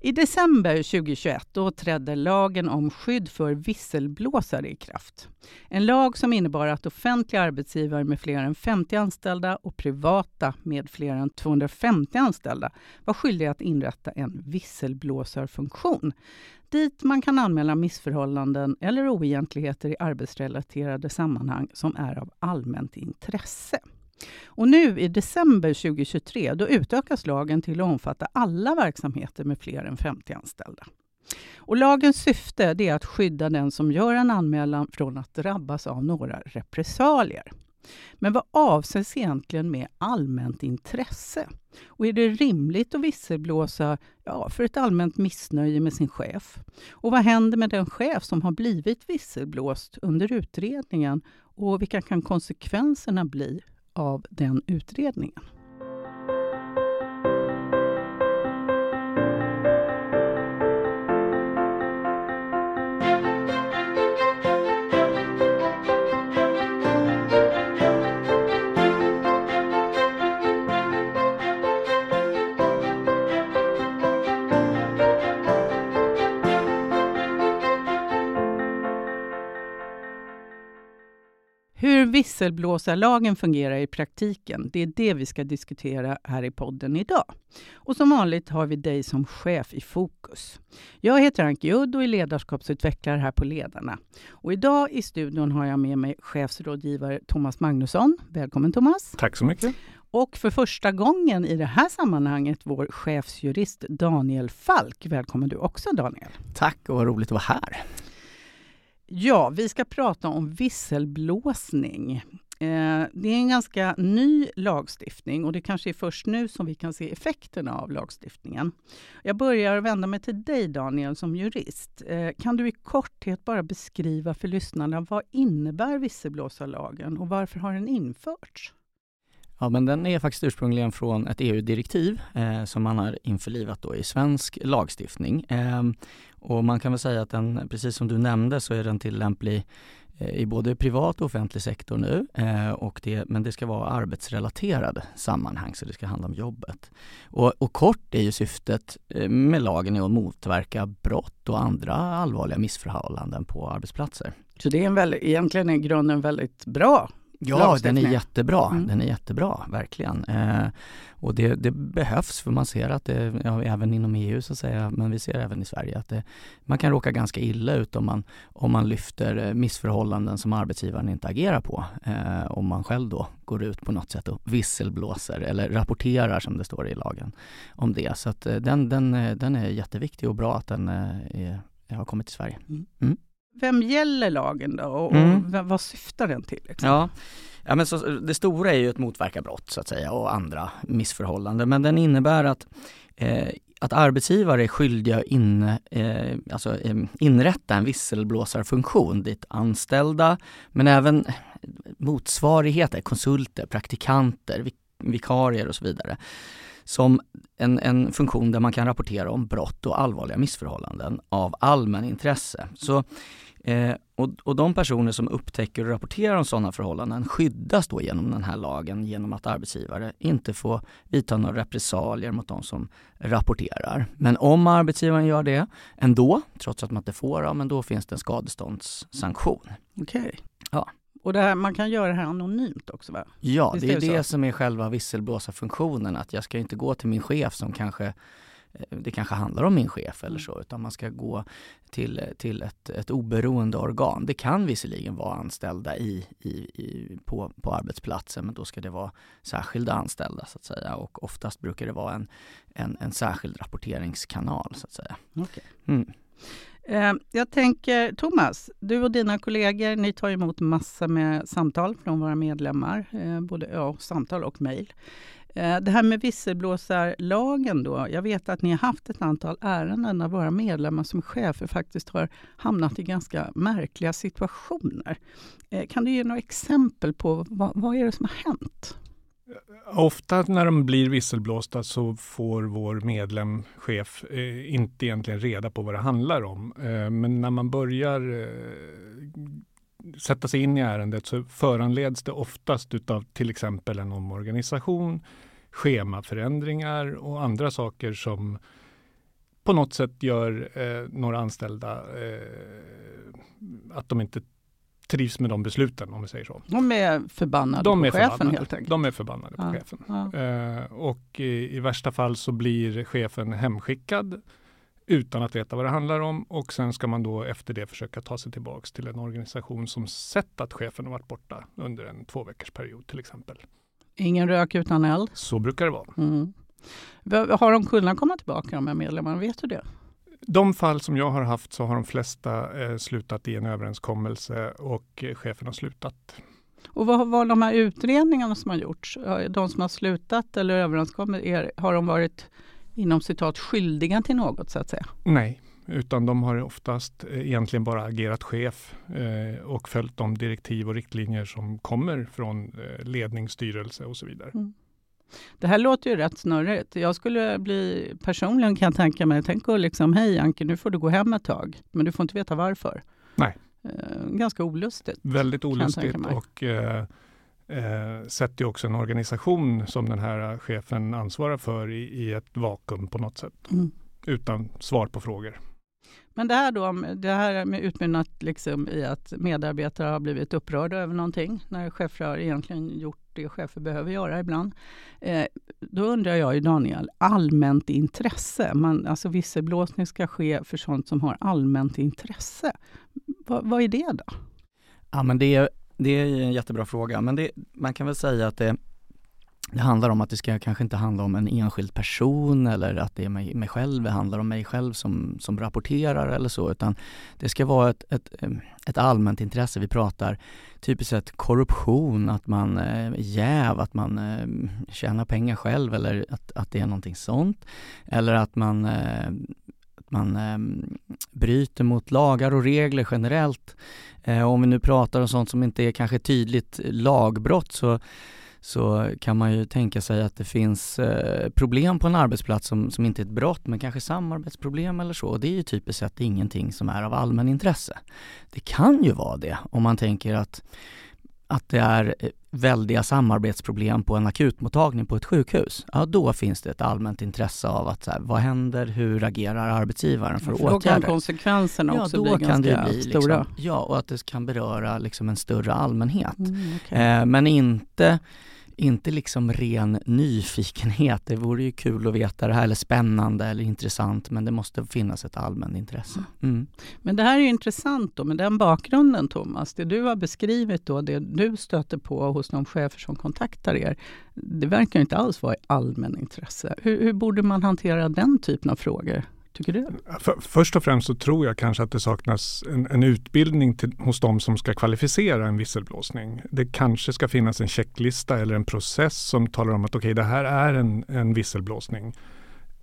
I december 2021 då trädde lagen om skydd för visselblåsare i kraft. En lag som innebar att offentliga arbetsgivare med fler än 50 anställda och privata med fler än 250 anställda var skyldiga att inrätta en visselblåsarfunktion dit man kan anmäla missförhållanden eller oegentligheter i arbetsrelaterade sammanhang som är av allmänt intresse. Och nu i december 2023 då utökas lagen till att omfatta alla verksamheter med fler än 50 anställda. Och lagens syfte är att skydda den som gör en anmälan från att drabbas av några repressalier. Men vad avses egentligen med allmänt intresse? Och är det rimligt att visselblåsa ja, för ett allmänt missnöje med sin chef? Och vad händer med den chef som har blivit visselblåst under utredningen? Och vilka kan konsekvenserna bli av den utredningen. Visselblåsarlagen fungerar i praktiken, det är det vi ska diskutera här i podden idag. Och som vanligt har vi dig som chef i fokus. Jag heter Anki Udd och är ledarskapsutvecklare här på Ledarna. Och idag i studion har jag med mig chefsrådgivare Thomas Magnusson. Välkommen Thomas! Tack så mycket! Och för första gången i det här sammanhanget vår chefsjurist Daniel Falk. Välkommen du också Daniel! Tack och vad roligt att vara här! Ja, vi ska prata om visselblåsning. Eh, det är en ganska ny lagstiftning och det kanske är först nu som vi kan se effekterna av lagstiftningen. Jag börjar vända mig till dig Daniel som jurist. Eh, kan du i korthet bara beskriva för lyssnarna vad innebär visselblåsarlagen och varför har den införts? Ja, men den är faktiskt ursprungligen från ett EU-direktiv eh, som man har införlivat då i svensk lagstiftning. Eh, och man kan väl säga att den, precis som du nämnde, så är den tillämplig eh, i både privat och offentlig sektor nu. Eh, och det, men det ska vara arbetsrelaterade sammanhang, så det ska handla om jobbet. Och, och kort är ju syftet eh, med lagen är att motverka brott och andra allvarliga missförhållanden på arbetsplatser. Så det är en väldigt, egentligen är grunden väldigt bra Ja, den är jättebra. Mm. Den är jättebra, verkligen. Eh, och det, det, behövs för man ser att det, ja, även inom EU så säga, men vi ser även i Sverige att det, man kan råka ganska illa ut om man, om man lyfter eh, missförhållanden som arbetsgivaren inte agerar på. Eh, om man själv då går ut på något sätt och visselblåser eller rapporterar som det står i lagen om det. Så att eh, den, den, eh, den är jätteviktig och bra att den är, har kommit till Sverige. Mm. Vem gäller lagen då och, mm. och vad syftar den till? Liksom? Ja. Ja, men så, det stora är ju att motverka brott så att säga och andra missförhållanden men den innebär att eh, att arbetsgivare är skyldiga att in, eh, alltså, eh, inrätta en visselblåsarfunktion dit anställda men även motsvarigheter, konsulter, praktikanter, vik vikarier och så vidare som en, en funktion där man kan rapportera om brott och allvarliga missförhållanden av allmän intresse. Så Eh, och, och de personer som upptäcker och rapporterar om sådana förhållanden skyddas då genom den här lagen genom att arbetsgivare inte får vidta några repressalier mot de som rapporterar. Men om arbetsgivaren gör det ändå, trots att man inte får, ja, men då finns det en skadeståndssanktion. Okej. Okay. Ja. Och det här, man kan göra det här anonymt också va? Ja, Visst det är det, det som är själva visselblåsarfunktionen. Att jag ska inte gå till min chef som kanske det kanske handlar om min chef eller mm. så, utan man ska gå till, till ett, ett oberoende organ. Det kan visserligen vara anställda i, i, i, på, på arbetsplatsen, men då ska det vara särskilda anställda så att säga och oftast brukar det vara en, en, en särskild rapporteringskanal så att säga. Okay. Mm. Eh, jag tänker, Thomas, du och dina kollegor, ni tar emot massor med samtal från våra medlemmar, eh, både ja, samtal och mejl. Eh, det här med visselblåsarlagen då. Jag vet att ni har haft ett antal ärenden där våra medlemmar som chefer faktiskt har hamnat i ganska märkliga situationer. Eh, kan du ge några exempel på vad, vad är det som har hänt? Ofta när de blir visselblåsta så får vår medlem, chef, eh, inte egentligen reda på vad det handlar om. Eh, men när man börjar sätta sig in i ärendet så föranleds det oftast utav till exempel en omorganisation, schemaförändringar och andra saker som på något sätt gör eh, några anställda eh, att de inte trivs med de besluten om vi säger så. De är förbannade de på är chefen förbannade. helt enkelt. De är förbannade Ja, på chefen. ja. Eh, och i, i värsta fall så blir chefen hemskickad utan att veta vad det handlar om och sen ska man då efter det försöka ta sig tillbaks till en organisation som sett att chefen har varit borta under en två period till exempel. Ingen rök utan eld. Så brukar det vara. Mm. Har de kunnat komma tillbaka de här medlemmarna? Vet du det? De fall som jag har haft så har de flesta eh, slutat i en överenskommelse och eh, chefen har slutat. Och vad var de här utredningarna som har gjorts? De som har slutat eller överenskommit, har de varit inom citat skyldiga till något så att säga? Nej, utan de har oftast eh, egentligen bara agerat chef eh, och följt de direktiv och riktlinjer som kommer från eh, ledning, styrelse och så vidare. Det här låter ju rätt snurrigt. Jag skulle bli, personligen kan jag tänka mig, tänk att liksom, hej Anke, nu får du gå hem ett tag, men du får inte veta varför. Nej. Ganska olustigt. Väldigt olustigt och eh, eh, sätter också en organisation som den här chefen ansvarar för i, i ett vakuum på något sätt. Mm. Utan svar på frågor. Men det här då, det här med utmynnat liksom i att medarbetare har blivit upprörda över någonting, när chefer har egentligen gjort det chefer behöver göra ibland. Eh, då undrar jag ju Daniel, allmänt intresse, man, alltså visselblåsning ska ske för sånt som har allmänt intresse. Va, vad är det då? Ja men det, är- det är en jättebra fråga, men det, man kan väl säga att det, det handlar om att det ska kanske inte handla om en enskild person eller att det är mig, mig själv, det handlar om mig själv som, som rapporterar eller så, utan det ska vara ett, ett, eh, ett allmänt intresse. Vi pratar typiskt sett korruption, att man eh, jäv, att man eh, tjänar pengar själv eller att, att det är någonting sånt. Eller att man, eh, att man eh, bryter mot lagar och regler generellt. Eh, om vi nu pratar om sånt som inte är kanske tydligt lagbrott så, så kan man ju tänka sig att det finns eh, problem på en arbetsplats som, som inte är ett brott men kanske samarbetsproblem eller så. Och det är ju typiskt sett ingenting som är av allmän intresse. Det kan ju vara det om man tänker att, att det är eh, väldiga samarbetsproblem på en akutmottagning på ett sjukhus. Ja, då finns det ett allmänt intresse av att så här, vad händer, hur agerar arbetsgivaren för För då kan konsekvenserna Ja, också då bli kan ganska det bli stora. liksom, ja, och att det kan beröra liksom en större allmänhet. Mm, okej. Eh, men inte, inte liksom ren nyfikenhet. Det vore ju kul att veta det här, eller spännande eller intressant, men det måste finnas ett allmänt intresse. Mm. Men det här är ju intressant då, med den bakgrunden Thomas, det du har beskrivit då, det du stöter på hos de chefer som kontaktar er, det verkar ju inte alls vara i allmän intresse. Hur, hur borde man hantera den typen av frågor, tycker du? För, först och främst så tror jag kanske att det saknas en, en utbildning till, hos de som ska kvalificera en visselblåsning. Det kanske ska finnas en checklista eller en process som talar om att okej, det här är en, en visselblåsning.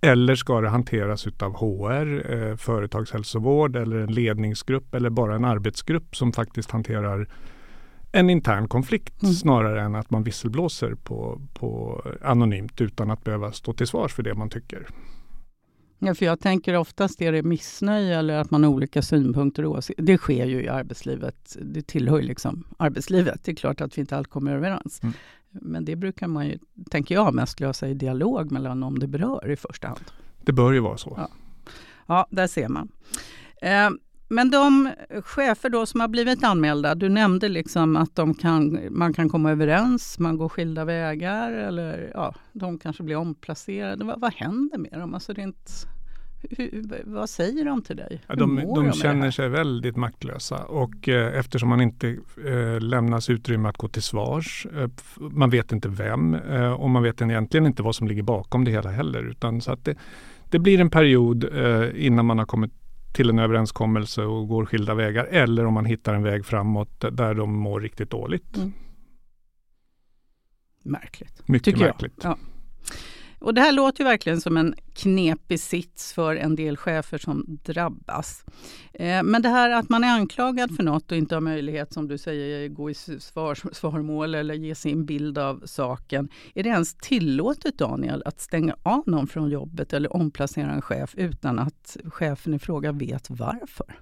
Eller ska det hanteras utav HR, eh, företagshälsovård eller en ledningsgrupp eller bara en arbetsgrupp som faktiskt hanterar en intern konflikt Mm. snarare än att man visselblåser på, på anonymt utan att behöva stå till svars för det man tycker. Ja, för jag tänker oftast är det missnöje eller att man har olika synpunkter och åsikter. Det sker ju i arbetslivet. Det tillhör liksom arbetslivet. Det är klart att vi inte alltid kommer överens. Mm. Men det brukar man ju, tänker jag, mest lösa i dialog mellan om det berör i första hand. Det bör ju vara så. Ja. Ja, där ser man. Eh, men de chefer då som har blivit anmälda, du nämnde liksom att de kan, man kan komma överens, man går skilda vägar eller ja, de kanske blir omplacerade. Vad, vad händer med dem? Alltså rent, hur, vad säger de till dig? Ja, de de det känner sig väldigt maktlösa och eh, eftersom man inte eh, lämnas utrymme att gå till svars, eh, man vet inte vem eh, och man vet egentligen inte vad som ligger bakom det hela heller. Utan så att det, det blir en period eh, innan man har kommit till en överenskommelse och går skilda vägar eller om man hittar en väg framåt där de mår riktigt dåligt. Mm. Märkligt. Mycket märkligt. Ja. Och det här låter ju verkligen som en knepig sits för en del chefer som drabbas. Eh, men det här att man är anklagad för något och inte har möjlighet, som du säger, gå i svar, svarmål eller ge sin bild av saken. Är det ens tillåtet, Daniel, att stänga av någon från jobbet eller omplacera en chef utan att chefen i fråga vet varför?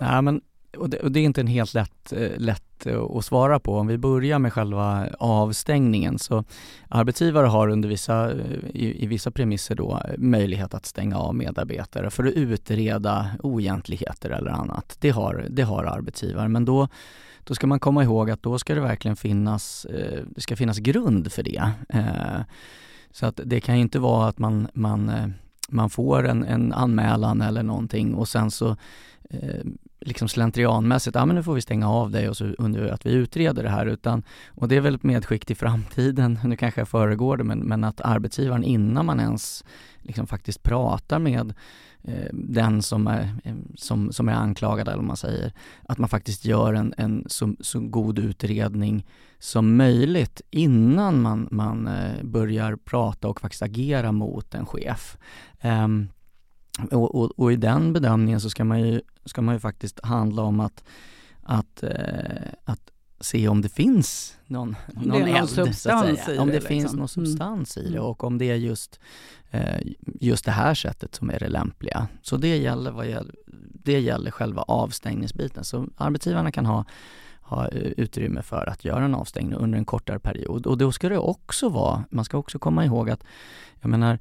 Nej, men och det, och det, är inte en helt lätt, eh, lätt eh, att svara på. Om vi börjar med själva avstängningen så arbetsgivare har under vissa, eh, i, i vissa premisser då möjlighet att stänga av medarbetare för att utreda oegentligheter eller annat. Det har, det har arbetsgivare men då då ska man komma ihåg att då ska det verkligen finnas, det ska finnas grund för det. Så att det kan inte vara att man, man, man får en, en anmälan eller någonting och sen så liksom slentrianmässigt, ja men nu får vi stänga av dig och så under att vi utreder det här utan, och det är väl ett medskick till framtiden, nu kanske jag föregår det, men, men att arbetsgivaren innan man ens liksom faktiskt pratar med eh, den som är, eh, som, som är anklagad eller vad man säger, att man faktiskt gör en, en så, så god utredning som möjligt innan man, man eh, börjar prata och faktiskt agera mot en chef. Um, och, och, och, i den bedömningen så ska man ju, ska man ju faktiskt handla om att, att, eh, att se om det finns någon, någon, någon eld, substans i det. Om det liksom. finns någon mm. substans mm. i det och om det är just, eh, just det här sättet som är det lämpliga. Så det gäller, vad gäller, det gäller själva avstängningsbiten. Så arbetsgivarna kan ha ha eh, utrymme för att göra en avstängning under en kortare period. Och då ska det också vara, man ska också komma ihåg att, jag menar,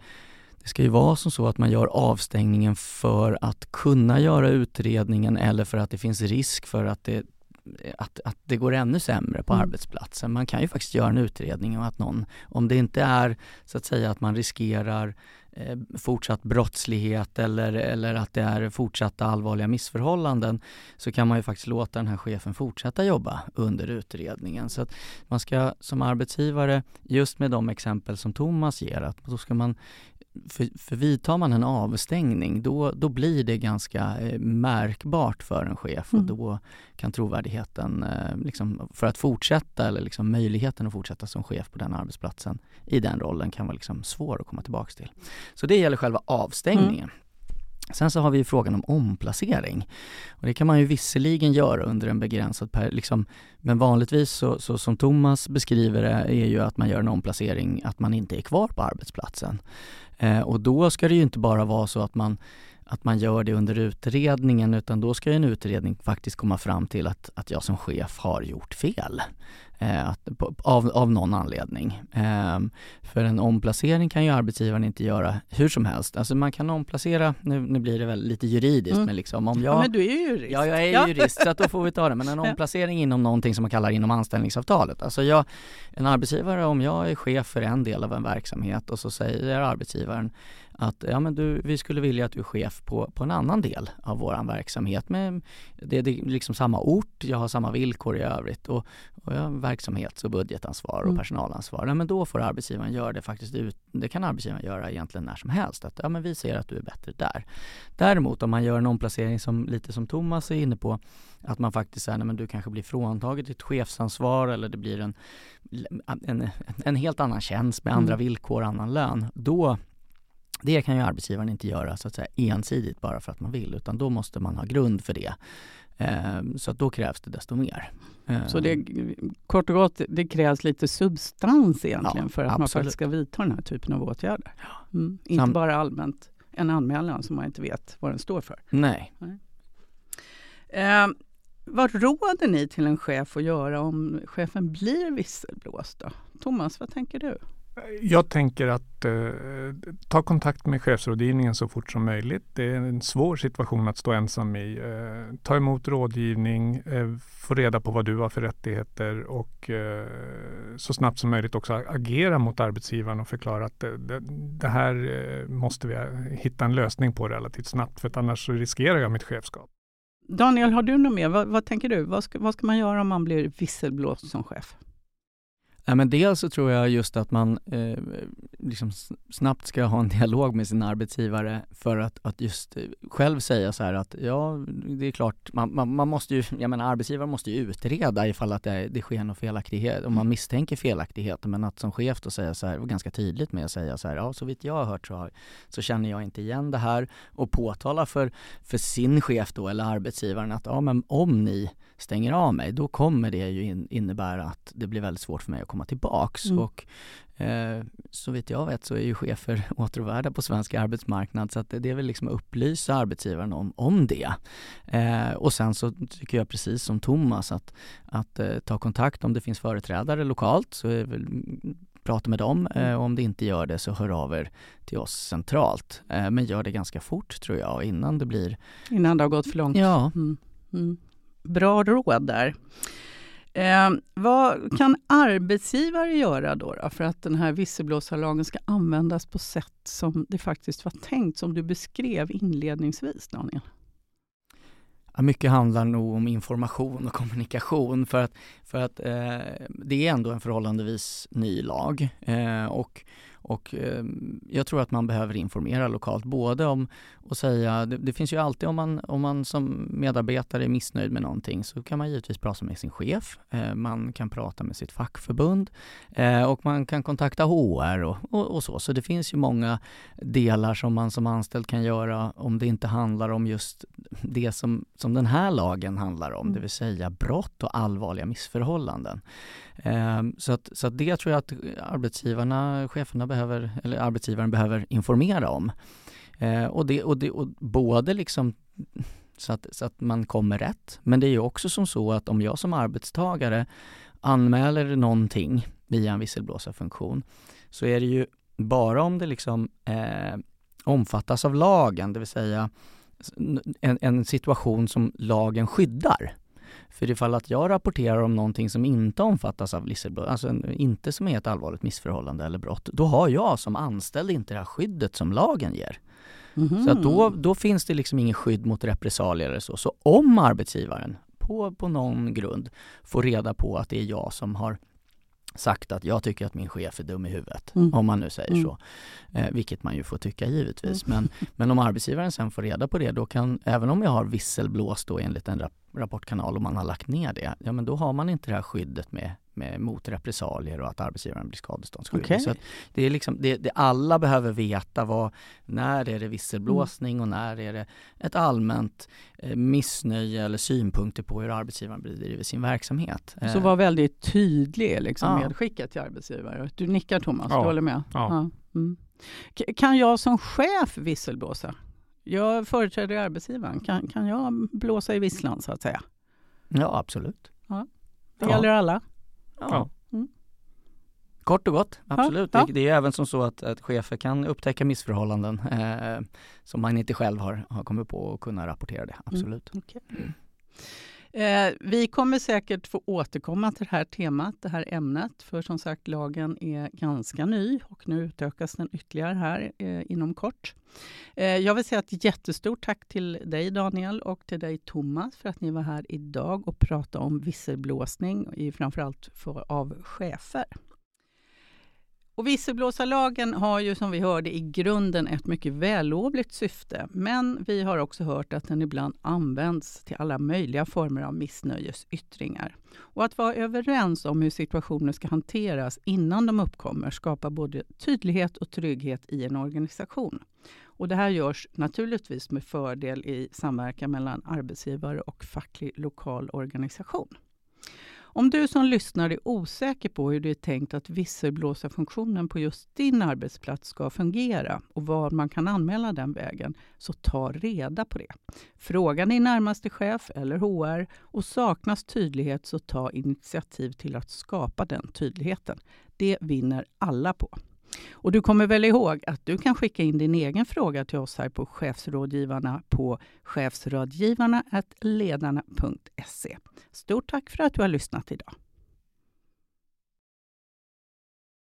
det ska ju vara som så att man gör avstängningen för att kunna göra utredningen eller för att det finns risk för att det, att, att det går ännu sämre på mm. arbetsplatsen. Man kan ju faktiskt göra en utredning om att någon, om det inte är så att säga att man riskerar eh, fortsatt brottslighet eller, eller att det är fortsatta allvarliga missförhållanden så kan man ju faktiskt låta den här chefen fortsätta jobba under utredningen. Så att man ska som arbetsgivare, just med de exempel som Thomas ger, att då ska man för, för vidtar man en avstängning då, då blir det ganska eh, märkbart för en chef mm. och då kan trovärdigheten eh, liksom, för att fortsätta eller liksom möjligheten att fortsätta som chef på den arbetsplatsen i den rollen kan vara liksom svår att komma tillbaks till. Så det gäller själva avstängningen. Mm. Sen så har vi frågan om omplacering. Och det kan man ju visserligen göra under en begränsad period, liksom, men vanligtvis så, så, som Thomas beskriver det är ju att man gör en omplacering, att man inte är kvar på arbetsplatsen. Eh, och då ska det ju inte bara vara så att man att man gör det under utredningen utan då ska en utredning faktiskt komma fram till att, att jag som chef har gjort fel. Eh, att, av, av någon anledning. Eh, för en omplacering kan ju arbetsgivaren inte göra hur som helst. Alltså man kan omplacera, nu, nu blir det väl lite juridiskt mm. men liksom om jag... Ja, men du är ju jurist. Ja, jag är ja. jurist så att då får vi ta det. Men en omplacering inom någonting som man kallar inom anställningsavtalet. Alltså jag, en arbetsgivare, om jag är chef för en del av en verksamhet och så säger arbetsgivaren att ja, men du, vi skulle vilja att du är chef på, på en annan del av vår verksamhet. Men det är liksom samma ort, jag har samma villkor i övrigt och, och jag har verksamhets och budgetansvar och mm. personalansvar. Ja, men då får arbetsgivaren göra det faktiskt ut, det kan arbetsgivaren göra egentligen när som helst. Att ja, men vi ser att du är bättre där. Däremot om man gör en omplacering som lite som Thomas är inne på, att man faktiskt säger, men du kanske blir fråntaget ditt chefsansvar eller det blir en, en, en helt annan tjänst med andra mm. villkor, annan lön. Då det kan ju arbetsgivaren inte göra så att säga ensidigt bara för att man vill utan då måste man ha grund för det. Ehm, så att då krävs det desto mer. Så det, kort och gott, det krävs lite substans egentligen ja, för att absolut. man faktiskt ska vidta den här typen av åtgärder. Mm. Inte Sam bara allmänt en anmälan som man inte vet vad den står för. Nej. Nej. Eh, vad råder ni till en chef att göra om chefen blir visselblåst? Då? Thomas, vad tänker du? Jag tänker att eh, ta kontakt med chefsrådgivningen så fort som möjligt. Det är en svår situation att stå ensam i. Eh, ta emot rådgivning, eh, få reda på vad du har för rättigheter och eh, så snabbt som möjligt också agera mot arbetsgivaren och förklara att det, det, det här eh, måste vi eh, hitta en lösning på relativt snabbt för att annars riskerar jag mitt chefskap. Daniel, har du något mer? Vad, vad tänker du? Vad ska, vad ska man göra om man blir visselblåst som chef? Nej, men dels så tror jag just att man eh, liksom snabbt ska ha en dialog med sin arbetsgivare för att, att just eh, själv säga så här att ja, det är klart, man, man, man måste ju, jag menar arbetsgivaren måste ju utreda ifall att det, det sker någon felaktighet, om man misstänker felaktigheter, men att som chef då säga så här, och ganska tydligt med att säga så här, ja så vitt jag har hört så, så känner jag inte igen det här. Och påtala för, för sin chef då eller arbetsgivaren att ja men om ni stänger av mig, då kommer det ju in, innebära att det blir väldigt svårt för mig att komma tillbaks. Mm. Och, eh, så vitt jag vet så är ju chefer återvärda på svensk arbetsmarknad så att det är väl liksom att upplysa arbetsgivaren om, om det. Eh, och sen så tycker jag precis som Thomas att, att eh, ta kontakt om det finns företrädare lokalt så är väl prata med dem. Mm. Eh, om det inte gör det så hör av er till oss centralt. Eh, men gör det ganska fort tror jag innan det blir... Innan det har gått för långt. Ja. Mm. Mm. Bra råd där. Eh, vad kan arbetsgivare göra då, då, för att den här visselblåsarlagen ska användas på sätt som det faktiskt var tänkt, som du beskrev inledningsvis, Daniel? Ja, mycket handlar nog om information och kommunikation för att, för att eh, det är ändå en förhållandevis ny lag eh, och och eh, jag tror att man behöver informera lokalt, både om att säga, det, det, finns ju alltid om man, om man som medarbetare är missnöjd med någonting så kan man givetvis prata med sin chef, eh, man kan prata med sitt fackförbund eh, och man kan kontakta HR och, och, och, så. Så det finns ju många delar som man som anställd kan göra om det inte handlar om just det som, som den här lagen handlar om, mm. det vill säga brott och allvarliga missförhållanden. Ehm, så att, så att det tror jag att arbetsgivarna, cheferna behöver, eller arbetsgivaren behöver informera om. Ehm, och, det, och, det, och både liksom så att, så att man kommer rätt, men det är ju också som så att om jag som arbetstagare anmäler någonting via en visselblåsarfunktion så är det ju bara om det liksom eh, omfattas av lagen, det vill säga en, en situation som lagen skyddar. För ifall att jag rapporterar om någonting som inte omfattas av Lisselblad, alltså inte som är ett allvarligt missförhållande eller brott, då har jag som anställd inte det här skyddet som lagen ger. Mm. Så att då, då finns det liksom ingen skydd mot repressalier eller så. Så om arbetsgivaren på, på någon grund får reda på att det är jag som har sagt att jag tycker att min chef är dum i huvudet, mm. om man nu säger mm. så. Eh, vilket man ju får tycka givetvis. Mm. Men, men om arbetsgivaren sen får reda på det, då kan, även om jag har visselblåst då enligt en rap rapportkanal och man har lagt ner det, ja men då har man inte det här skyddet med, med mot repressalier och att arbetsgivaren blir skadeståndsskyldig. Okay. Så det är liksom, det, det, alla behöver veta vad, när är det visselblåsning mm. och när är det ett allmänt eh, missnöje eller synpunkter på hur arbetsgivaren bedriver sin verksamhet. Så var väldigt tydlig liksom, ja. medskickat till arbetsgivare. Du nickar Thomas, ja. du håller med? Ja. ja. Mm. Kan jag som chef visselblåsa? Jag företräder arbetsgivaren. Kan, kan jag blåsa i visslan så att säga? Ja, absolut. Ja. Det gäller alla? Ja. Mm. Kort och gott, absolut. Ja, ja. Det, det, är även som så att, att chefer kan upptäcka missförhållanden eh, som man inte själv har, har kommit på och kunna rapportera det, absolut. Mm. Okay. Eh, vi kommer säkert få återkomma till det här temat, det här ämnet, för som sagt lagen är ganska ny och nu utökas den ytterligare här eh, inom kort. Eh, jag vill säga ett jättestort tack till dig Daniel och till dig Thomas för att ni var här idag och pratade om visselblåsning, framförallt för, av chefer. Och visselblåsarlagen har ju som vi hörde i grunden ett mycket vällovligt syfte. Men vi har också hört att den ibland används till alla möjliga former av missnöjesyttringar. Och att vara överens om hur situationer ska hanteras innan de uppkommer skapar både tydlighet och trygghet i en organisation. Och det här görs naturligtvis med fördel i samverkan mellan arbetsgivare och facklig lokal organisation. Om du som lyssnar är osäker på hur det är tänkt att visselblåsarfunktionen på just din arbetsplats ska fungera och var man kan anmäla den vägen, så ta reda på det. Fråga din närmaste chef eller HR och saknas tydlighet så ta initiativ till att skapa den tydligheten. Det vinner alla på. Och du kommer väl ihåg att du kan skicka in din egen fråga till oss här på chefsrådgivarna på chefsrådgivarna.ledarna.se. Stort tack för att du har lyssnat idag.